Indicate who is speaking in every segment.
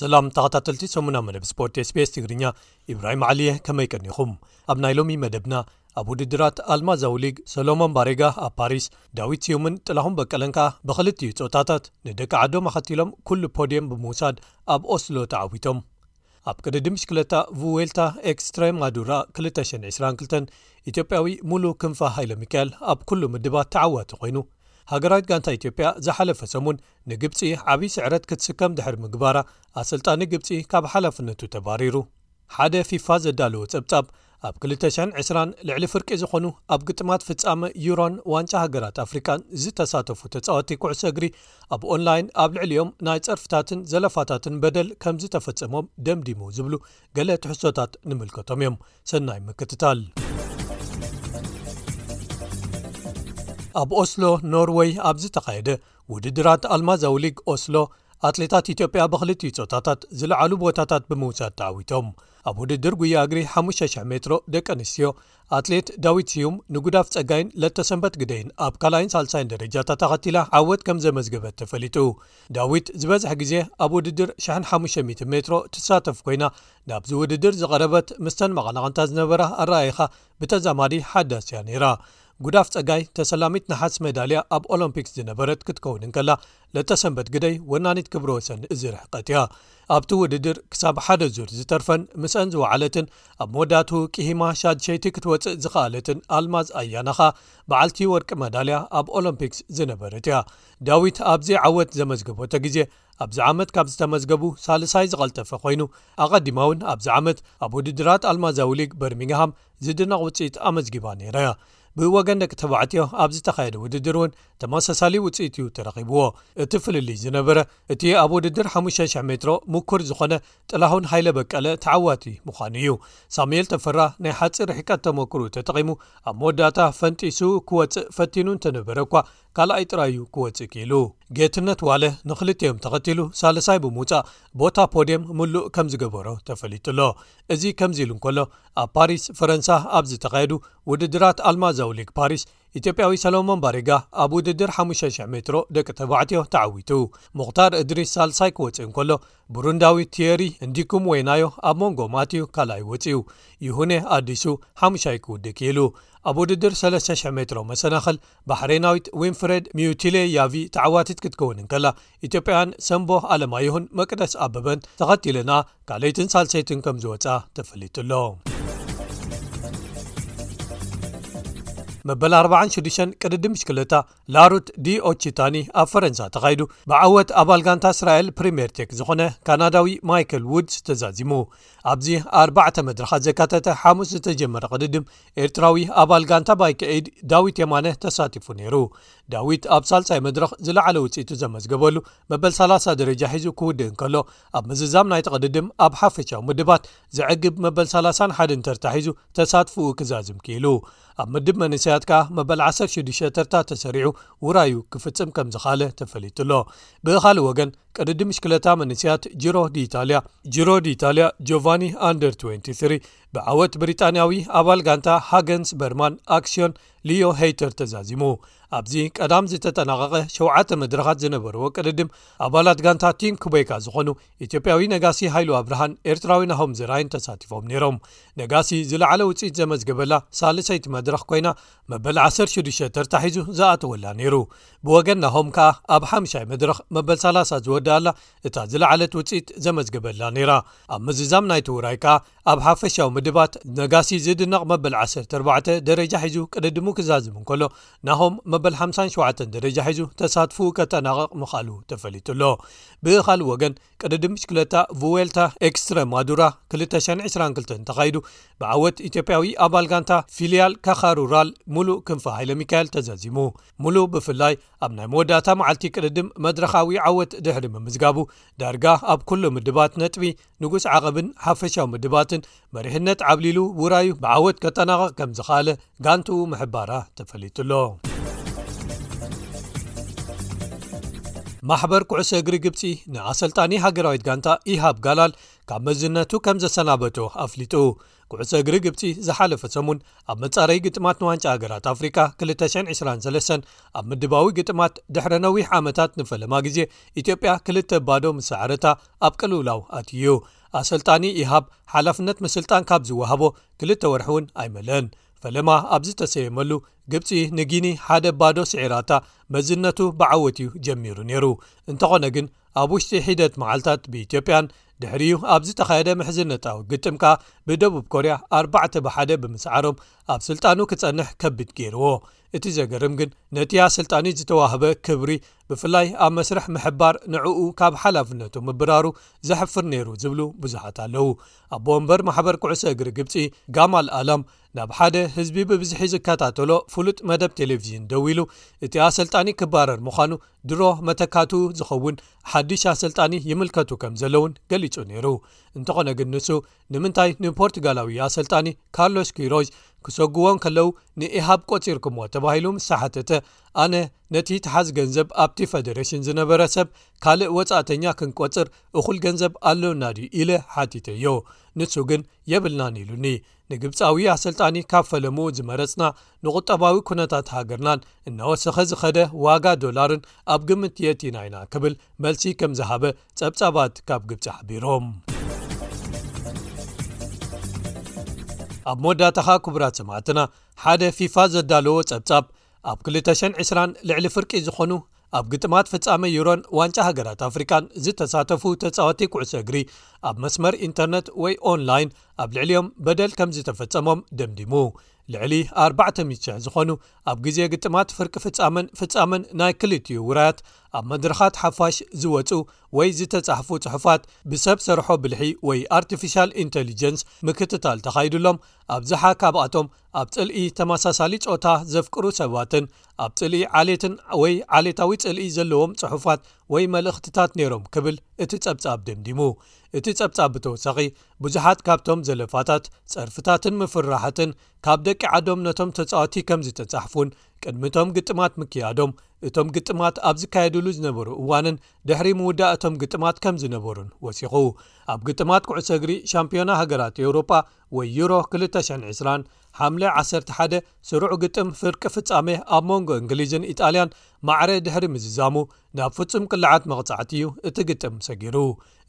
Speaker 1: ሰላም ተኸታተልቲ ሰሙና መደብ ስፖርት ስቤስ ትግርኛ ኢብራሂም ዓሊየ ከመይ ቀኒኹም ኣብ ናይ ሎሚ መደብና ኣብ ውድድራት ኣልማዛዊ ሊግ ሰሎሞን ባሬጋ ኣብ ፓሪስ፣ ዳዊት ስዩምን ጥላሁን በቀለን ከኣ ብኽልቲኡ ጾታታት ንደቂ ዓዶም ኣኸቲሎም ኩሉ ፖድየም ብምውሳድ ኣብ ኦስሎ ተዓዊቶም። ኣብ ቅድድም ብሽክለታ ቭዌልታ ኤክስትረማዱራ ክልተ ሽሕን ዕስራን ክልተን፣ ኢትዮጵያዊ ሙሉ ክንፈ ሃይለሚካኤል ኣብ ኩሉ ምድባት ተዓዋቲ ኮይኑ። ሃገራዊት ጋንታ ኢትዮጵያ ዝሓለፈ ሰሙን ንግብጺ ዓብዪ ስዕረት ክትስከም ድሕሪ ምግባራ ኣሰልጣኒ ግብጺ ካብ ሓላፍነቱ ተባሪሩ። ሓደ ፊፋ ዘዳለዎ ጸብጻብ ኣብ ክልተ ሽሕን ዕስራን ልዕሊ ፍርቂ ዝኾኑ ኣብ ግጥማት ፍጻመ ዩሮን ዋንጫ ሃገራት ኣፍሪቃን ዝተሳተፉ ተጻወቲ ኩዕሶ እግሪ ኣብ ኦንላይን ኣብ ልዕሊኦም ናይ ጸርፍታትን ዘለፋታትን በደል ከም ዝተፈጸሞም ደምዲሙ ዝብሉ ገለ ትሕሶታት ንምልከቶም እዮም ሰናይ ምክትታል ኣብ ኦስሎ ኖርወይ ኣብ ዝተኻየደ ውድድራት ኣልማዛዊ ሊግ ኦስሎ ኣትሌታት ኢትዮጵያ ብክልትዩ ፆታታት ዝለዓሉ ቦታታት ብምውሳድ ተዓዊቶም ኣብ ውድድር ጉያ እግሪ 5,000 ሜትሮ ደቂ ኣንስትዮ ኣትሌት ዳዊት ስዩም ንጉዳፍ ጸጋይን ለተሰንበት ግደይን ኣብ ካልኣይን ሳልሳይን ደረጃታት ኣኸቲላ ዓወት ከም ዘመዝገበት ተፈሊጡ ዳዊት ዝበዝሕ ግዜ ኣብ ውድድር 1500 ሜትሮ ትሳተፍ ኮይና ናብዚ ውድድር ዝቐረበት ምስተን መቐናቕንታ ዝነበራ ኣረኣይኻ ብተዛማዲ ሓዳስ እያ ነይራ ጉዳፍ ጸጋይ ተሰላሚት ንሓስ መዳልያ ኣብ ኦሎምፒክስ ዝነበረት ክትከውን እንከላ ለተሰንበት ግደይ ወናኒት ክብረ ወሰን እዚ ርሕቀት እያ ኣብቲ ውድድር ክሳብ ሓደ ዙር ዝተርፈን ምስአን ዝወዓለትን ኣብ መወዳእትኡ ቅሂማ ሻድሸይቲ ክትወፅእ ዝኸኣለትን ኣልማዝ ኣያናኻ በዓልቲ ወርቂ መዳልያ ኣብ ኦሎምፒክስ ዝነበረት እያ ዳዊት ኣብዚ ዓወት ዘመዝገቦቶ ግዜ ኣብዚ ዓመት ካብ ዝተመዝገቡ ሳልሳይ ዝቐልጠፈ ኮይኑ ኣቐዲማ እውን ኣብዚ ዓመት ኣብ ውድድራት ኣልማዛዊ ሊግ በርሚንግሃም ዝድነቕ ውፅኢት ኣመዝጊባ ነይራ እያ ብወገን ደቂ ተባዕትዮ ኣብ ዝተኻየደ ውድድር እውን ተመሳሳሊ ውፅኢት እዩ ተረኺብዎ እቲ ፍልልይ ዝነበረ እቲ ኣብ ውድድር 5,00 ሜትሮ ምኩር ዝኾነ ጥላሁን ሃይለ በቀለ ተዓዋቲ ምዃኑ እዩ ሳሙኤል ተፈራ ናይ ሓፂር ርሕቀት ተመክሩ ተጠቒሙ ኣብ መወዳእታ ፈንጢሱ ክወፅእ ፈቲኑ እንተነበረ እኳ ካልኣይ ጥራይ እዩ ክወፅእ ክኢሉ ጌትነት ዋለ ንክልቲኦም ተኸቲሉ ሳልሳይ ብምውፃእ ቦታ ፖድየም ምሉእ ከም ዝገበሮ ተፈሊጡ ኣሎ እዚ ከምዚ ኢሉ እንከሎ ኣብ ፓሪስ ፈረንሳ ኣብ ዝተኻየዱ ውድድራት ኣልማዛዊ ሊግ ፓሪስ ኢትዮጵያዊ ሰለሞን ባሪጋ ኣብ ውድድር 5,00 ሜትሮ ደቂ ተባዕትዮ ተዓዊቱ ሙክታር እድሪስ ሳልሳይ ክወፅእ እንከሎ ብሩንዳዊ ቲየሪ እንዲኩም ወይናዮ ኣብ መንጎ ማትዩ ካልኣይ ወፅኡ ይሁነ ኣዲሱ ሓሙሻይ ክውድእ ክኢሉ ኣብ ውድድር 3,00 ሜትሮ መሰናኸል ባሕሬናዊት ዊንፍሬድ ሚዩቲሌ ያቪ ተዓዋቲት ክትከውን እንከላ ኢትዮጵያውያን ሰምቦ ኣለማየሁን መቅደስ ኣበበን ተኸቲልና ካለይትን ሳልሰይትን ከም ዝወፅኣ ተፈሊጡሎ መበል 46 ቅድዲ ምሽክለታ ላሩት ዲ ኦቺታኒ ኣብ ፈረንሳ ተኻይዱ ብዓወት ኣባል ጋንታ እስራኤል ፕሪምየር ቴክ ዝኾነ ካናዳዊ ማይክል ውድስ ተዛዚሙ ኣብዚ ኣርባዕተ መድረኻት ዘካተተ ሓሙስ ዝተጀመረ ቅድድም ኤርትራዊ ኣባል ጋንታ ባይከኤድ ዳዊት የማነ ተሳቲፉ ነይሩ ዳዊት ኣብ ሳልሳይ መድረኽ ዝለዓለ ውፅኢቱ ዘመዝገበሉ መበል 30 ደረጃ ሒዙ ክውድእ እንከሎ ኣብ ምዝዛም ናይ ተቕድድም ኣብ ሓፈሻዊ ምድባት ዘዕግብ መበል 31 ተርታ ሒዙ ተሳትፍኡ ክዛዝም ክኢሉ ኣብ ምድብ መንሰያት ከኣ መበል 16 ተርታ ተሰሪዑ ውራዩ ክፍፅም ከም ዝኻለ ተፈሊጡ ኣሎ ብኻልእ ወገን ቅድዲ ምሽክለታ መንስያት ጅሮ ዲኢታልያ ጅሮ ዲኢታልያ ጆቫኒ ኣንደር 23 ብዓወት ብሪጣንያዊ ኣባል ጋንታ ሃገንስ በርማን ኣክስዮን ሊዮ ሄይተር ተዛዚሙ። ኣብዚ ቀዳም ዝተጠናቐቐ ሸውዓተ መድረኻት ዝነበርዎ ቅድድም ኣባላት ጋንታ ቲም ክቦይካ ዝኾኑ ኢትዮጵያዊ ነጋሲ ሃይሉ ኣብርሃን ኤርትራዊ ናሆም ዘርኣይን ተሳቲፎም ነይሮም። ነጋሲ ዝለዓለ ውፅኢት ዘመዝገበላ ሳልሰይቲ መድረኽ ኮይና መበል 16 ተርታ ሒዙ ዝኣተወላ ነይሩ። ብወገን ናሆም ከኣ ኣብ ሓምሻይ መድረኽ መበል 30 ዝወደኣላ እታ ዝለዓለት ውጽኢት ዘመዝገበላ ነይራ። ኣብ ምዝዛም ናይቲ ውራይ ከኣ ኣብ ሓፈሻዊ ምድባት ነጋሲ ዝድነቕ መበል ዓሰርተ ኣርባዕተ ደረጃ ሒዙ ቅድድሙ ክዛዝም እንከሎ፣ ናሆም መበል ሓምሳን ሸውዓተን ደረጃ ሒዙ ተሳትፍኡ ከጠናቕቕ ምኽኣሉ ተፈሊጡ'ሎ። ብኻልእ ወገን ቅድድም ብሽክለታ ቭዌልታ ኤክስትረማዱራ ክልተ ሸሕን ዕስራን ክልተን ተኻይዱ ብዓወት ኢትዮጵያዊ ኣባል ጋንታ ፊልያል ካኻሩራል ሙሉ ክንፈ ሃይለሚካኤል ተዛዚሙ። ሙሉ ብፍላይ ኣብ ናይ መወዳእታ መዓልቲ ቅድድም መድረኻዊ ዓወት ድሕሪ ምምዝጋቡ ዳርጋ ኣብ ኩሉ ምድባት ነጥቢ ንጉስ ዓቐብን ሓፈሻዊ ምድባትን መሪሕነት ዓብሊሉ ውራዩ ብዓወት ከጠናቐቕ ከም ዝኸኣለ ጋንትኡ ምሕባራ ተፈሊጡሎ ማሕበር ኩዕሶ እግሪ ግብፂ ንኣሰልጣኒ ሃገራዊት ጋንታ ኢሃብ ጋላል ካብ መዝነቱ ከም ዘሰናበቶ ኣፍሊጡ ኩዕሶ እግሪ ግብጺ ዝሓለፈ ሰሙን ኣብ መጻረይ ግጥማት ንዋንጫ ሃገራት ኣፍሪቃ 223 ኣብ ምድባዊ ግጥማት ድሕሪ ነዊሕ ዓመታት ንፈለማ ግዜ ኢትዮጵያ ክልተ ባዶ ምስ ሰዓረታ ኣብ ቅልውላው ኣትዩ ኣሰልጣኒ ይሃብ ሓላፍነት ምስልጣን ካብ ዝወሃቦ ክልተ ወርሒ እውን ኣይመለን ፈለማ ኣብ ዝተሰየመሉ ግብፂ ንጊኒ ሓደ ባዶ ስዒራታ መዝነቱ ብዓወት እዩ ጀሚሩ ነይሩ እንተኾነ ግን ኣብ ውሽጢ ሒደት መዓልታት ብኢትዮጵያን ድሕሪኡ ኣብ ዝተኻየደ ምሕዝነታዊ ግጥም ከኣ ብደቡብ ኮርያ ኣርባዕተ ብሓደ ብምስዓሮም ኣብ ስልጣኑ ክጸንሕ ከቢድ ገይርዎ እቲ ዘገርም ግን ነቲ ኣሰልጣኒ ዝተዋህበ ክብሪ ብፍላይ ኣብ መስርሕ ምሕባር ንዕኡ ካብ ሓላፍነቱ ምብራሩ ዘሕፍር ነይሩ ዝብሉ ብዙሓት ኣለዉ ኣቦ ወንበር ማሕበር ኩዕሶ እግሪ ግብፂ ጋማል ኣላም ናብ ሓደ ህዝቢ ብብዝሒ ዝከታተሎ ፍሉጥ መደብ ቴሌቭዥን ደው ኢሉ እቲ ኣሰልጣኒ ክባረር ምዃኑ ድሮ መተካቱ ዝኸውን ሓድሽ ኣሰልጣኒ ይምልከቱ ከም ዘለውን ገሊጹ ነይሩ እንተኾነ ግን ንሱ ንምንታይ ንፖርቱጋላዊ ኣሰልጣኒ ካርሎስ ኪሮጅ ክሰጉዎን ከለው ንኢሃብ ቆጺርኩምዎ ተባሂሉ ምስ ሓተተ ኣነ ነቲ ተሓዝ ገንዘብ ኣብቲ ፈደሬሽን ዝነበረ ሰብ ካልእ ወፃእተኛ ክንቆፅር እኹል ገንዘብ ኣሎና ድዩ ኢለ ሓቲተዮ ንሱ ግን የብልናን ኢሉኒ ንግብጻዊ ኣሰልጣኒ ካብ ፈለሙ ዝመረጽና ንቝጠባዊ ኵነታት ሃገርናን እናወሰኸ ዝኸደ ዋጋ ዶላርን ኣብ ግምት የእቲና ኢና ክብል መልሲ ከም ዝሃበ ጸብጻባት ካብ ግብጺ ሓቢሮም። ኣብ መወዳእታኻ ክቡራት ሰማዕትና ሓደ ፊፋ ዘዳለዎ ጸብጻብ ኣብ 220 ልዕሊ ፍርቂ ዝኾኑ ኣብ ግጥማት ፍጻመ ዩሮን ዋንጫ ሃገራት ኣፍሪቃን ዝተሳተፉ ተጻወቲ ኩዕሶ እግሪ ኣብ መስመር ኢንተርነት ወይ ኦንላይን ኣብ ልዕሊኦም በደል ከም ዝተፈጸሞም ደምዲሙ ልዕሊ 400 ዝኾኑ ኣብ ግዜ ግጥማት ፍርቂ ፍጻመን ፍጻመን ናይ ክልትኡ ውራያት ኣብ መድረኻት ሓፋሽ ዝወፁ ወይ ዝተጻሕፉ ጽሑፋት ብሰብ ሰርሖ ብልሒ ወይ ኣርቲፊሻል ኢንተሊጀንስ ምክትታል ተኻይዱሎም ኣብዝሓ ካብኣቶም ኣብ ፅልኢ ተመሳሳሊ ፆታ ዘፍቅሩ ሰባትን ኣብ ጽልኢ ዓሌትን ወይ ዓሌታዊ ጽልኢ ዘለዎም ጽሑፋት ወይ መልእኽትታት ነይሮም ክብል እቲ ጸብጻብ ደምዲሙ። እቲ ጸብጻብ ብተወሳኺ ብዙሓት ካብቶም ዘለፋታት፣ ጸርፍታትን ምፍርራሓትን ካብ ደቂ ዓዶም ነቶም ተጻወቲ ከም ዝተጻሕፉን ቅድሚ እቶም ግጥማት ምክያዶም እቶም ግጥማት ኣብ ዝካየድሉ ዝነበሩ እዋንን ድሕሪ ምውዳእ እቶም ግጥማት ከም ዝነበሩን ወሲኹ። ኣብ ግጥማት ኩዕሶ እግሪ ሻምፕዮና ሃገራት ኤውሮጳ ወይ ዩሮ 2020፣ ሓምለ ዓሰርተ ሓደ ስሩዕ ግጥም ፍርቂ ፍጻመ ኣብ መንጎ እንግሊዝን ኢጣልያን ማዕረ ድሕሪ ምዝዛሙ ናብ ፍጹም ቅልዓት መቕጻዕቲ እዩ እቲ ግጥም ሰጊሩ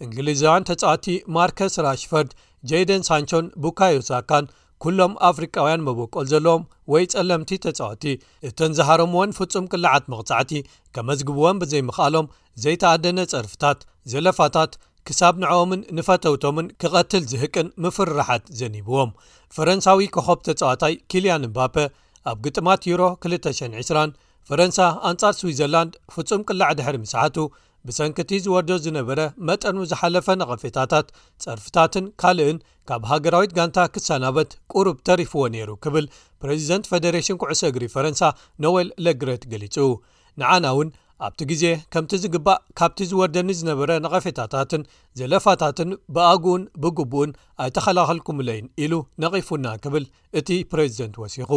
Speaker 1: እንግሊዛውያን ተጻወቲ ማርከስ ራሽፈርድ ጀይደን ሳንቾን ቡካዮሳካን ኩሎም ኣፍሪቃውያን መበቆል ዘለዎም ወይ ጸለምቲ ተጻወቲ እተን ዝሃረምዎን ፍጹም ቅልዓት መቕጻዕቲ ከመዝግብዎን ብዘይምኽኣሎም ዘይተኣደነ ጸርፍታት፣ ዘለፋታት፣ ክሳብ ንዕኦምን ንፈተውቶምን ክቐትል ዝህቅን ምፍርራሓት ዘኒብዎም። ፈረንሳዊ ኮኾብ ተጻዋታይ ኪልያን እምባፐ፣ ኣብ ግጥማት ዩሮ ክልተ ሽሕን ዕስራን ፈረንሳ ኣንጻር ስዊዘርላንድ ፍጹም ቅላዕ ድሕሪ ምስሓቱ፣ ብሰንኪ'ቲ ዝወርዶ ዝነበረ መጠኑ ዝሓለፈ ነቐፌታታት፣ ጸርፍታትን ካልእን ካብ ሃገራዊት ጋንታ ክሰናበት ቁሩብ ተሪፍዎ ነይሩ ክብል ፕረዚደንት ፈደረሽን ኩዕሶ እግሪ ፈረንሳ ኖዌል ለ ግረት ገሊጹ። ንዓና እውን ኣብቲ ግዜ ከምቲ ዝግባእ ካብቲ ዝወርደኒ ዝነበረ ነቐፌታታትን ዘለፋታትን ብኣግኡን ብግቡእን ኣይተኸላኸልኩምለይን ኢሉ ነቒፉና ክብል እቲ ፕረዚደንት ወሲኹ።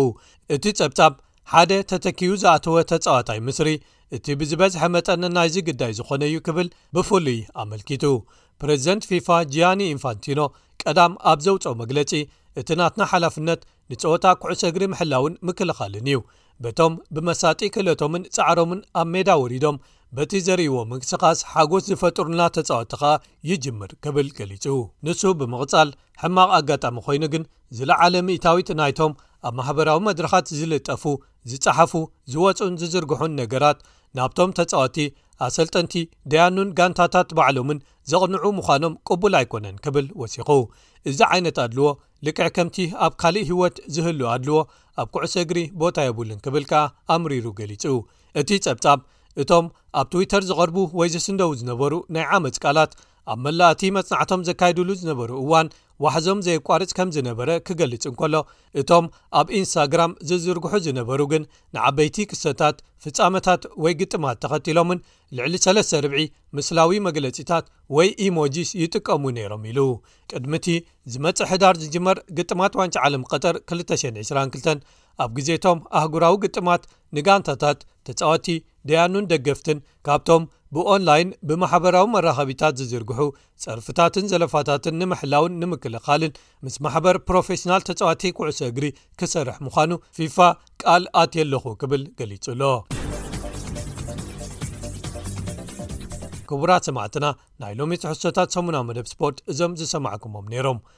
Speaker 1: እቲ ጸብጻብ ሓደ ተተኪኡ ዝኣተወ ተጻዋታይ ምስሪ እቲ ብዝበዝሐ መጠን ናይዚ ግዳይ ዝኾነ'ዩ ክብል ብፍሉይ ኣመልኪቱ። ፕረዚደንት ፊፋ ጂያኒ ኢንፋንቲኖ ቀዳም ኣብ ዘውጽኦ መግለጺ እቲ ናትና ሓላፍነት ንጸወታ ኩዕሶ እግሪ ምሕላውን ምክልኻልን እዩ በቶም ብመሳጢ ክእለቶምን ጻዕሮምን ኣብ ሜዳ ወሪዶም በቲ ዘርእዎ ምንቅስቃስ ሓጎስ ዝፈጥሩና ተጻወቲ ከኣ ይጅምር ክብል ገሊጹ ንሱ ብምቕጻል ሕማቕ ኣጋጣሚ ኮይኑ ግን ዝለዓለ ሚእታዊት ናይቶም ኣብ ማሕበራዊ መድረኻት ዝልጠፉ ዝጸሓፉ ዝወፁን ዝዝርግሑን ነገራት ናብቶም ተጻወቲ ኣሰልጠንቲ ደያኑን ጋንታታት ባዕሎምን ዘቕንዑ ምዃኖም ቅቡል ኣይኮነን ክብል ወሲኹ እዚ ዓይነት ኣድልዎ ልክዕ ከምቲ ኣብ ካልእ ህይወት ዝህሉ ኣድልዎ ኣብ ኩዕሶ እግሪ ቦታ የብሉን ክብል ከኣ ኣምሪሩ ገሊጹ እቲ ጸብጻብ እቶም ኣብ ትዊተር ዝቐርቡ ወይ ዝስንደዉ ዝነበሩ ናይ ዓመፅ ቃላት ኣብ መላእቲ መፅናዕቶም ዘካይድሉ ዝነበሩ እዋን ዋሕዞም ዘየቋርፅ ከም ዝነበረ ክገልፅ እንከሎ እቶም ኣብ ኢንስታግራም ዝዝርግሑ ዝነበሩ ግን ንዓበይቲ ክሰታት ፍፃመታት ወይ ግጥማት ተኸቲሎምን ልዕሊ ሰለስተ ርብዒ ምስላዊ መግለጺታት ወይ ኢሞጂስ ይጥቀሙ ነይሮም ኢሉ። ቅድሚ'ቲ ዝመጽእ ሕዳር ዝጅመር ግጥማት ዋንጫ ዓለም ቐጠር 2022፣ ኣብ ግዜ'ቶም ኣህጉራዊ ግጥማት ንጋንታታት፣ ተጻወቲ፣ ደያኑን ደገፍትን ካብቶም ብኦንላይን ብማሕበራዊ መራኸቢታት ዝዝርግሑ ጸርፍታትን ዘለፋታትን ንምሕላውን ንምክልኻልን ምስ ማሕበር ፕሮፌሽናል ተጻዋቲ ኩዕሶ እግሪ ክሰርሕ ምዃኑ ፊፋ ቃል ኣትየ ኣለኹ ክብል ገሊጹ ኣሎ ክቡራት ሰማዕትና ናይ ሎሚ ትሕሶታት ሰሙናዊ መደብ ስፖርት እዞም ዝሰማዕኩሞም ነይሮም